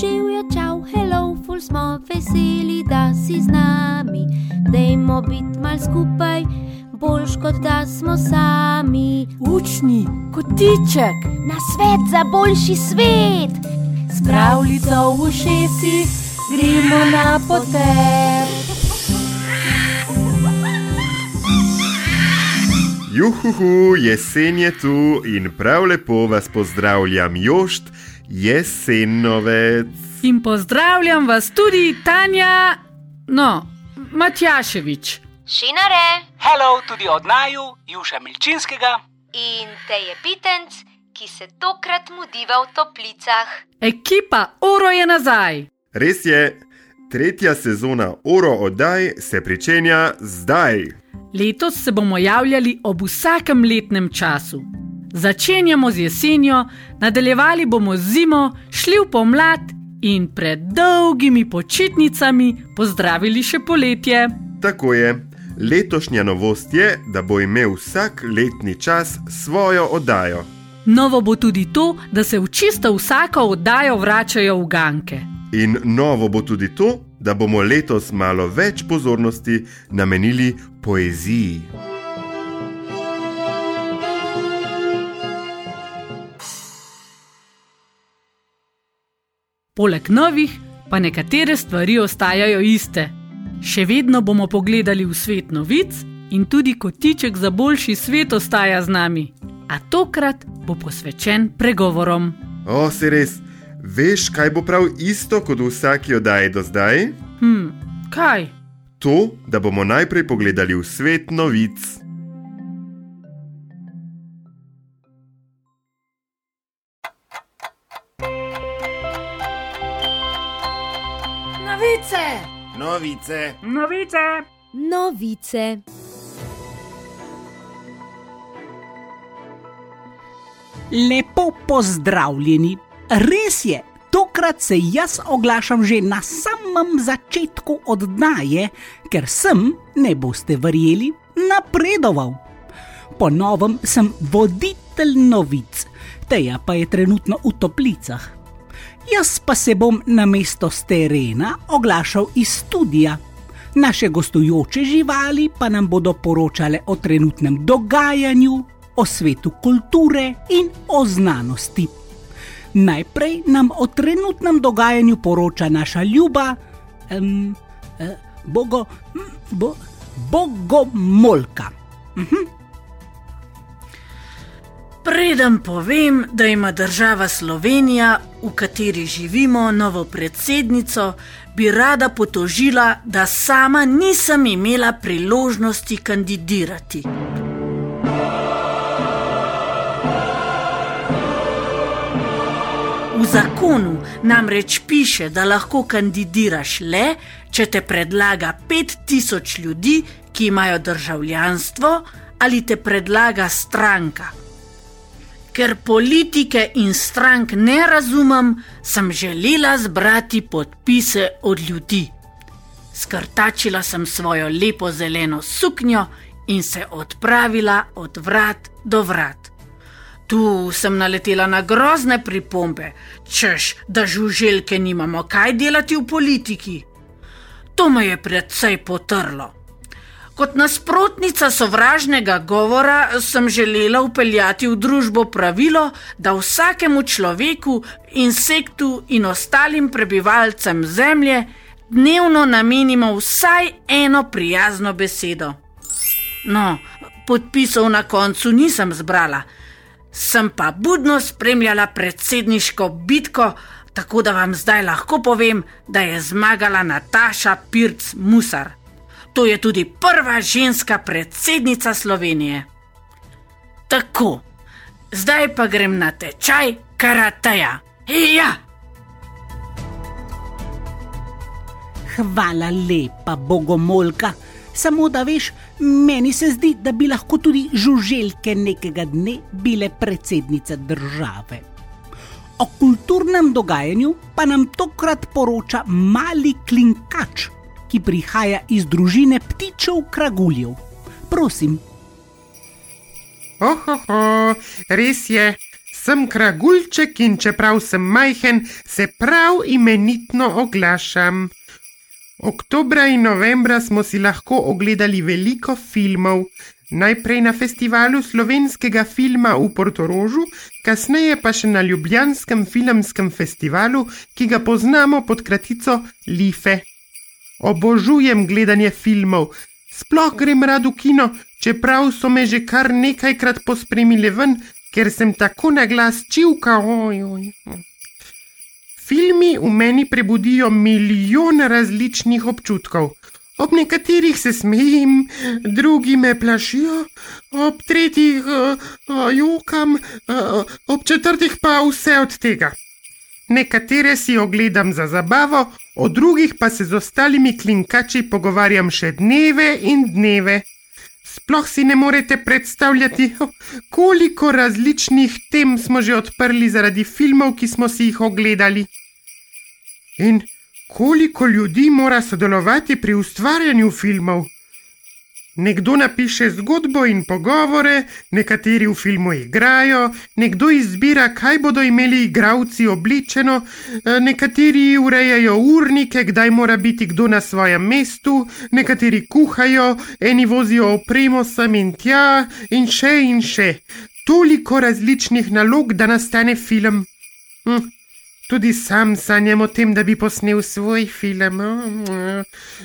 Živijo, čau, hello, ful smo veseli, da si z nami. Dajmo biti mal skupaj, boljš kot da smo sami. Učni, kotiček, Na svet za boljši svet, pravljica v ušesi, gremo na poter. Juhuhu, jesen je tu in prav lepo vas pozdravljam, Jošt, jesenovec. In pozdravljam vas tudi, Tanja, no, Matjaševič. šinare Hello tudi od naju, Juša Milčinskega. in te je pitenc, ki se tokrat mudiva v toplicah. Ekipa Oro je nazaj. Res je, tretja sezona Oro oddaj se pričenja zdaj. Letos se bomo javljali ob vsakem letnem času. Začenjamo z jesenjo, nadaljevali bomo z zimo, šli v pomlad in pred dolgimi počitnicami pozdravili še poletje. Tako je, letošnja novost je, da bo imel vsak letni čas svojo oddajo. Novo bo tudi to, da se v čisto vsako oddajo vračajo uganke. In novo bo tudi to, da bomo letos malo več pozornosti namenili poeziji. Poleg novih pa nekatere stvari ostajajo iste. Še vedno bomo pogledali v svet novic in tudi kotiček za boljši svet ostaja z nami. A tokrat bo posvečen pregovorom. O, se res, veš, kaj bo prav isto kot v vsaki oddaji do zdaj? Hm, kaj? To, da bomo najprej pogledali v svet novic. Novice. Novice! Novice. Lepo pozdravljeni. Res je, tokrat se jaz oglašam že na samem začetku oddaje, ker sem, ne boste verjeli, napredoval. Po novem sem voditelj novic, teja pa je trenutno v toplicah. Jaz pa se bom na mesto z terena oglašal iz studia. Naše gostujoče živali pa nam bodo poročale o trenutnem dogajanju, o svetu kulture in o znanosti. Najprej nam o trenutnem dogajanju poroča naša ljuba, um, eh, bogo, bo, bogomolka. Preden povem, da ima država Slovenija, v kateri živimo, novo predsednico, bi rada potožila, da sama nisem imela priložnosti kandidirati. V zakonu namreč piše, da lahko kandidiraš le, če te predlaga 5000 ljudi, ki imajo državljanstvo, ali te predlaga stranka. Ker politike in strank ne razumem, sem želela zbrati podpise od ljudi. Skrtačila sem svojo lepo zeleno suknjo in se odpravila od vrat do vrat. Tu sem naletela na grozne pripombe, češ, da žuželke nimamo kaj delati v politiki. To me je predvsej potrlo. Kot nasprotnica sovražnega govora sem želela upeljati v družbo pravilo, da vsakemu človeku, insektu in ostalim prebivalcem Zemlje dnevno namenimo vsaj eno prijazno besedo. No, podpisov na koncu nisem zbrala, sem pa budno spremljala predsedniško bitko, tako da vam zdaj lahko povem, da je zmagala Nataša Pirc Musar. To je tudi prva ženska predsednica Slovenije. Tako, zdaj pa grem na tečaj karateja. Ja! Hvala lepa, bogomolka. Samo da veš, meni se zdi, da bi lahko tudi žuželke nekega dne bile predsednice države. O kulturnem dogajanju pa nam tokrat poroča mali klinkač, ki prihaja iz družine ptičev kraguljev. Prosim, Ohoho, res je, Sem kragulček in čeprav sem majhen, se prav imenitno oglašam. Oktobra in novembra smo si lahko ogledali veliko filmov. Najprej na festivalu slovenskega filma v Portorožu, kasneje pa še na Ljubljanskem filmskem festivalu, ki ga poznamo pod kratico Life. Obožujem gledanje filmov, sploh grem rad v kino, čeprav so me že kar nekajkrat pospremili ven, ker sem tako na glas čivka. Oj, oj. Filmi v meni prebudijo milijon različnih občutkov. Ob nekaterih se smejim, drugi me plašijo, ob tretjih uh, uh, jokam, uh, ob četrtih pa vse od tega. Nekatere si ogledam za zabavo, o drugih pa se z ostalimi klinkači pogovarjam še dneve in dneve. Sploh si ne morete predstavljati, koliko različnih tem smo že odprli zaradi filmov, ki smo si jih ogledali. In koliko ljudi mora sodelovati pri ustvarjanju filmov? Nekdo napiše zgodbo in pogovore, nekateri v filmu igrajo, nekdo izbira, kaj bodo imeli igravci obličeno, eh, nekateri urejajo urnike, kdaj mora biti kdo na svojem mestu, nekateri kuhajo, eni vozijo opremo sem in tja, in še in še. Toliko različnih nalog, da nastane film. Hm. Tudi sam sanjam o tem, da bi posnel svoj film.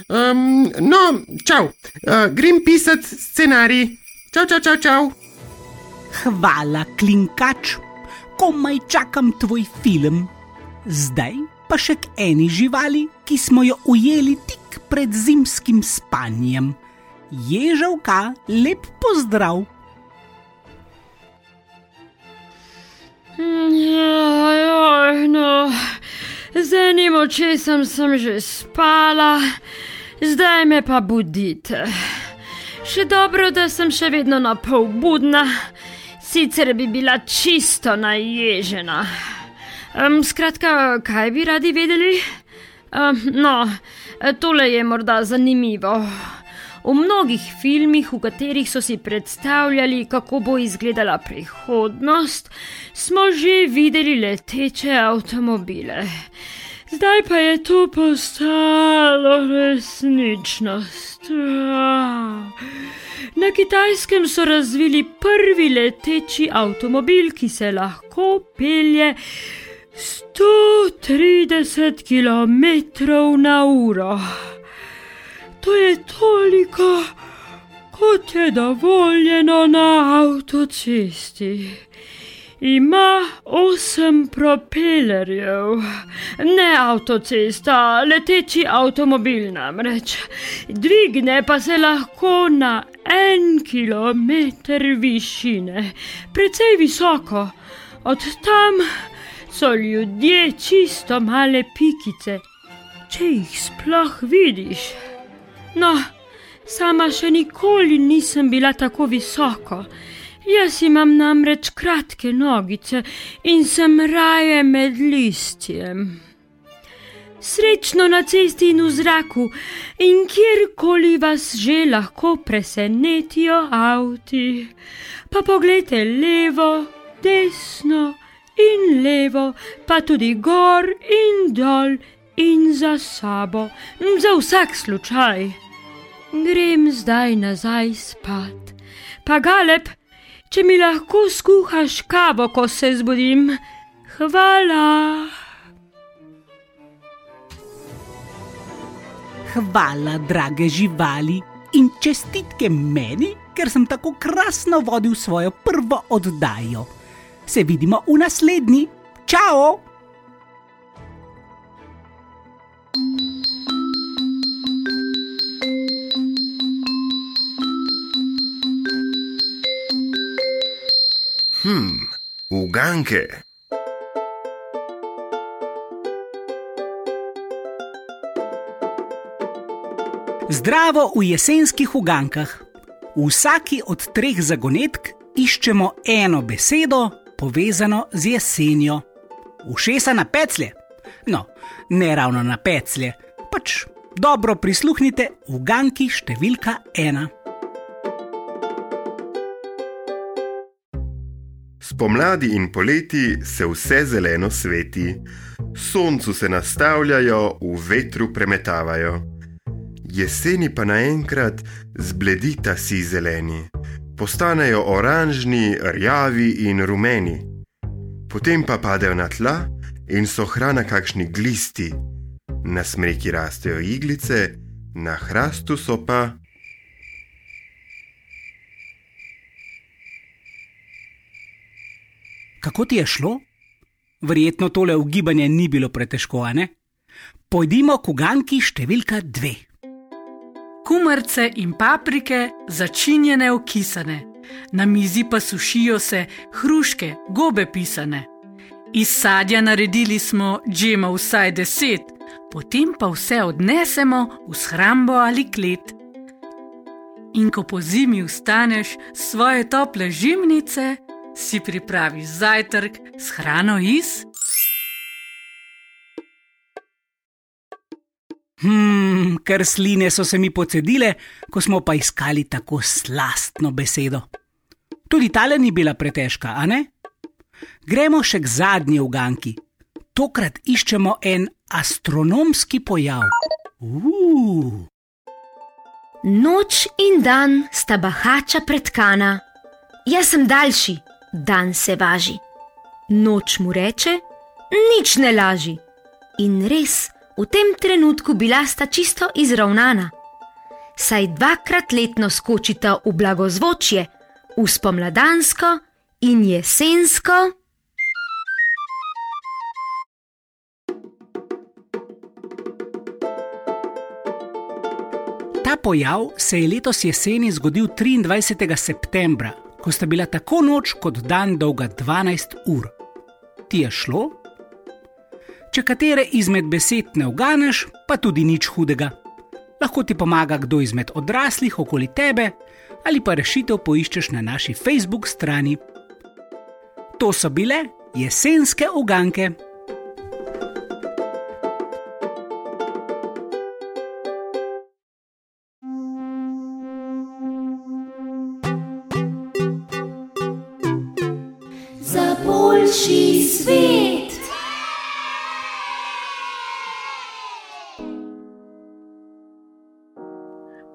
Um, no, čau, uh, grem pisati scenarij. Čau, čau, čau, čau. Hvala, klinkač, komaj čakam tvoj film. Zdaj pa še k eni živali, ki smo jo ujeli tik pred zimskim spanjem. Ježavka, lep pozdrav. Joj, no, z enim očesom sem že spala, zdaj me pa budite. Še dobro, da sem še vedno na pol budna, sicer bi bila čisto naježena. Um, skratka, kaj bi radi vedeli? Um, no, tole je morda zanimivo. V mnogih filmih, v katerih so si predstavljali, kako bo izgledala prihodnost, smo že videli leteče avtomobile. Zdaj pa je to postalo resničnost. Na kitajskem so razvili prvi leteči avtomobil, ki se lahko pelje 130 km/h. To je toliko, kot je dovoljeno na avtocesti. Ima osem propelerjev, ne avtocesta, leteči avtomobil namreč. Dvigne pa se lahko na en kilometr višine, precej visoko. Od tam so ljudje čisto male pikice, če jih sploh vidiš. No, sama še nikoli nisem bila tako visoko. Jaz imam namreč kratke nogice in sem raje med listjem. Srečno na cesti in v zraku, in kjerkoli vas že lahko presenetijo avti. Pa pogledajte levo, desno in levo, pa tudi gor in dol in za sabo, za vsak slučaj. Grem zdaj nazaj spat. Pa galeb, če mi lahko skuhaš kavo, ko se zbudim, hvala. Hvala, drage živali, in čestitke meni, ker sem tako krasno vodil svojo prvo oddajo. Se vidimo v naslednji. Čau! Uganke. Zdravo v jesenskih ugankah. V vsaki od treh zagonetk iščemo eno besedo, povezano z jesenjo. Ušesa na peclje. No, ne ravno na peclje, pač dobro prisluhnite v ganki številka ena. Spomladi in poleti se vse zeleno sveti, soncu se nastavljajo, v vetru premetavajo. Jeseni pa naenkrat zbledita si zeleni, postanejo oranžni, rjavi in rumeni. Potem pa padejo na tla in so hrana kakšni glisti. Na smreki rastejo iglice, na hrastu so pa. Kako ti je šlo? Verjetno tole ugibanje ni bilo pretežko, a ne? Pojdimo k uganki številka dve. Kumrce in paprike začinjene okisane, na mizi pa sušijo se hruške, gobe pisane. Iz sadja naredili smo džema vsaj deset, potem pa vse odnesemo v shrambo ali klet. In ko po zimi vstaneš svoje tople žimnice, si pripraviš zajtrk s hrano iz. Hmm, ker sline so se mi pocedile, ko smo pa iskali tako slastno besedo. Tudi tale ni bila pretežka, a ne? Gremo še k zadnji uganki. Tokrat iščemo en astronomski pojav. Uf. Noč in dan sta bahača pretkana. Jaz sem daljši, dan se važi. Noč mu reče, nič ne laži. In res, v tem trenutku bila sta čisto izravnana. Saj dvakrat letno skočita v blagozvočje, v spomladansko in jesensko. Ta pojav se je letos jeseni zgodil 23. septembra, ko sta bila tako noč kot dan dolga 12 ur. Ti je šlo? Če katere izmed besed ne uganeš, pa tudi nič hudega. Lahko ti pomaga kdo izmed odraslih okoli tebe, ali pa rešitev poiščeš na naši Facebook strani. To so bile jesenske uganke.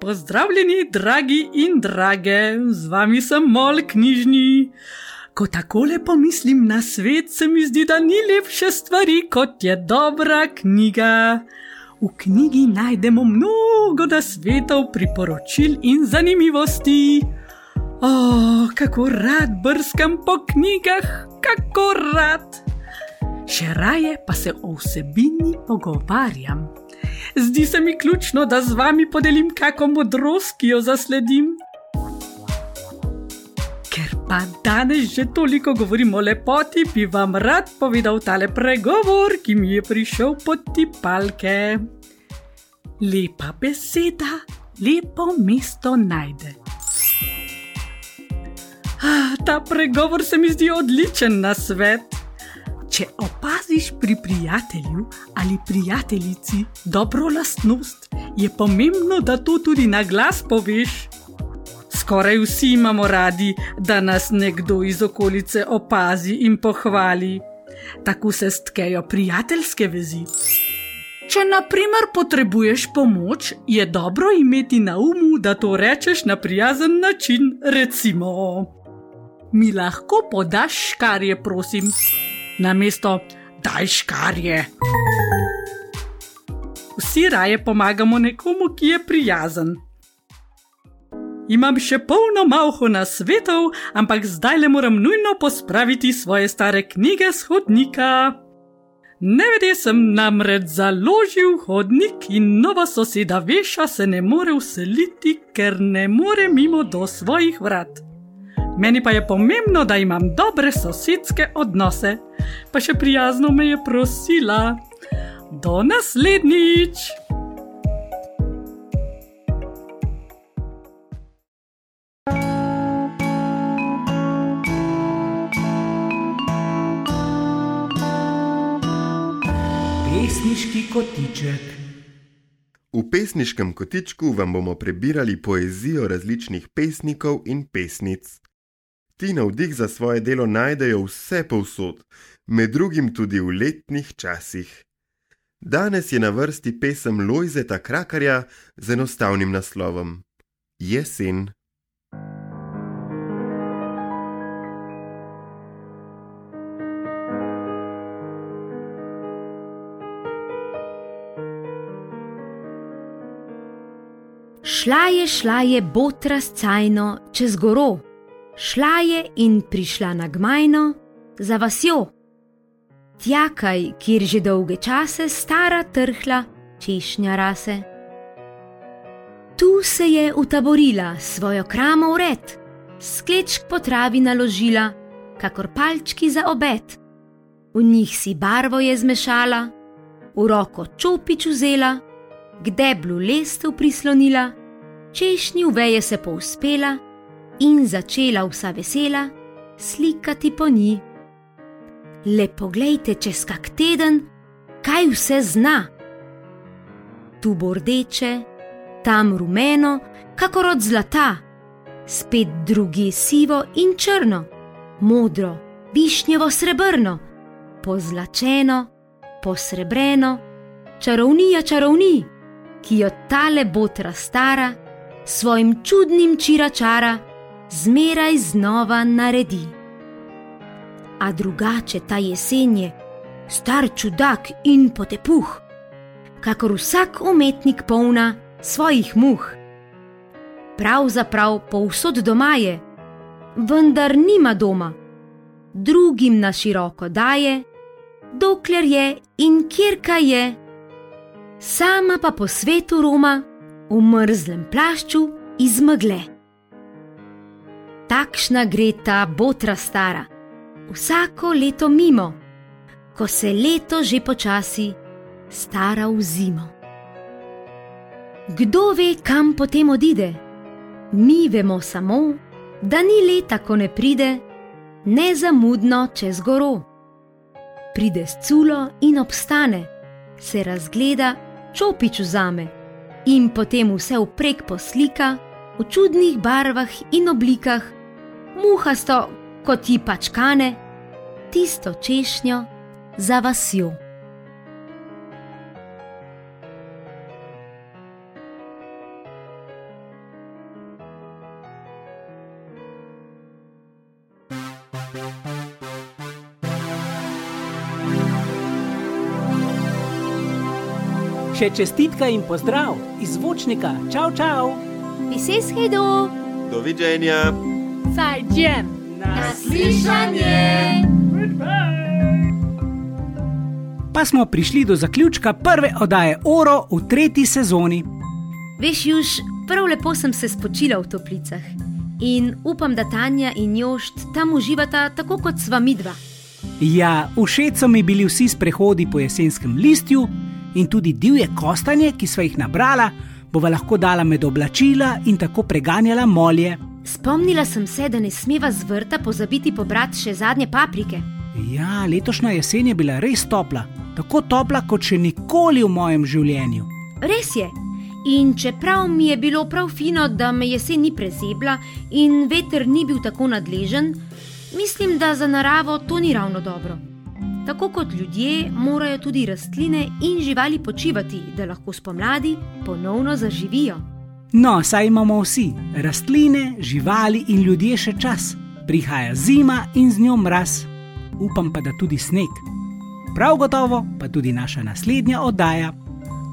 Pozdravljeni, dragi in drage, z vami sem mol knjižni. Ko takole pomislim na svet, se mi zdi, da ni lepše stvari kot je dobra knjiga. V knjigi najdemo mnogo nasvetov, priporočil in zanimivosti. O, oh, kako rad brskam po knjigah, kako rad. Še raje pa se o vsebini pogovarjam. Zdi se mi ključno, da z vami podelim kako modrost, ki jo zasledim. Ker pa danes že toliko govorim o lepoti, bi vam rad povedal tale pregovor, ki mi je prišel pod tipalke. Lepa beseda, lepo mesto najde. Ah, ta pregovor se mi zdi odličen na svet. Če opaziš pri prijatelju ali prijateljici dobro lastnost, je pomembno, da to tudi na glas poveš. Skoraj vsi imamo radi, da nas nekdo iz okolice opazi in pohvali. Tako se stkejo prijateljske vezi. Če na primer potrebuješ pomoč, je dobro imeti na umu, da to rečeš na prijazen način, recimo. Mi lahko podaš škarje, prosim na mesto daj škarje. Vsi raje pomagamo nekomu, ki je prijazen. Imam še polno malho na svetov, ampak zdaj le moram nujno pospraviti svoje stare knjige z hodnika. Nevede sem namreč založil hodnik in nova soseda Veša se ne more useliti, ker ne more mimo do svojih vrat. Meni pa je pomembno, da imam dobre sosedske odnose, pa še prijazno me je prosila. Do naslednjič! Pesniški kotiček. V pesniškem kotičku vam bomo prebirali poezijo različnih pesnikov in pesnic. Ti navdih za svoje delo najdejo vse povsod, med drugim tudi v letnih časih. Danes je na vrsti pesem Lojzeta Krakarja z enostavnim naslovom Jesen. Šla je, šla je botra s cajno čez goro, šla je in prišla na gmajno za vasjo. Tjakaj, kjer že dolge čase stara trhla češnja rase. Tu se je utaborila svojo kramo ured, sklečk po travi naložila, kakor palčki za obed. V njih si barvo je zmešala, v roko čopič vzela, k deblu lestev prislonila, češnju veje se povspela in začela vsa vesela slikati po njih. Le poglejte čez kak teden, kaj vse zna. Tu bo rdeče, tam rumeno, kakor od zlata, spet drugi sivo in črno, modro, višnjevo srebrno, pozlačeno, posrebreno, čarovnija čarovni, ki jo tale botra stara, svojim čudnim čiračara, zmeraj znova naredi a drugače ta jesen je, star čudak in potepuh, kakor vsak umetnik polna svojih muh. Pravzaprav povsod doma je, vendar nima doma, drugim na široko daje, dokler je in kjer kaj je, sama pa po svetu Roma v mrzlem plašču izmgle. Takšna gre ta botra stara vsako leto mimo, ko se leto že počasi stara v zimo. Kdo ve, kam potem odide? Mi vemo samo, da ni leta, ko ne pride, ne zamudno čez goro. Pride s culo in obstane, se razgleda, čopič vzame in potem vse vprek poslika v čudnih barvah in oblikah, muhasto kot ti pač kane, tisto češnjo za vasjo. Še čestitka in pozdrav iz zvočnika, čau, čau! Pises hedo! Doviđenja! Zajđen! Naslišanje! Pa smo prišli do zaključka prve oddaje Oro v tretji sezoni. Veš, Juž, prav lepo sem se spočila v toplicah in upam, da Tanja in Jošt tam uživata tako kot sva midva. Ja, všeč so mi bili vsi sprehodi po jesenskem listju in tudi divje kostanje, ki sva jih nabrala, bova lahko dala med oblačila in tako preganjala molje. Spomnila sem se, da ne smeva z vrta pozabiti pobrati še zadnje paprike. Ja, letošnja jesen je bila res topla, tako topla kot še nikoli v mojem življenju. Res je. In čeprav mi je bilo prav fino, da me jesen ni prezebla in veter ni bil tako nadležen, mislim, da za naravo to ni ravno dobro. Tako kot ljudje, morajo tudi rastline in živali počivati, da lahko spomladi ponovno zaživijo. No, saj imamo vsi, rastline, živali in ljudje še čas. Prihaja zima in z njo mraz, upam pa, da tudi sneg. Prav gotovo pa tudi naša naslednja oddaja.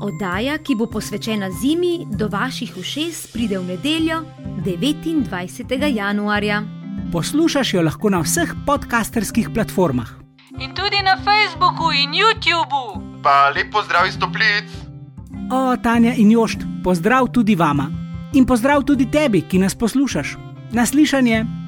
Oddaja, ki bo posvečena zimi, do vaših ušes pride v nedeljo 29. januarja. Poslušaš jo lahko na vseh podcasterskih platformah. In tudi na Facebooku in YouTubu. Pa lep pozdrav iz toplic! O, Tanja in Jošt, pozdrav tudi vama. In pozdrav tudi tebi, ki nas poslušaš. Naslišanje.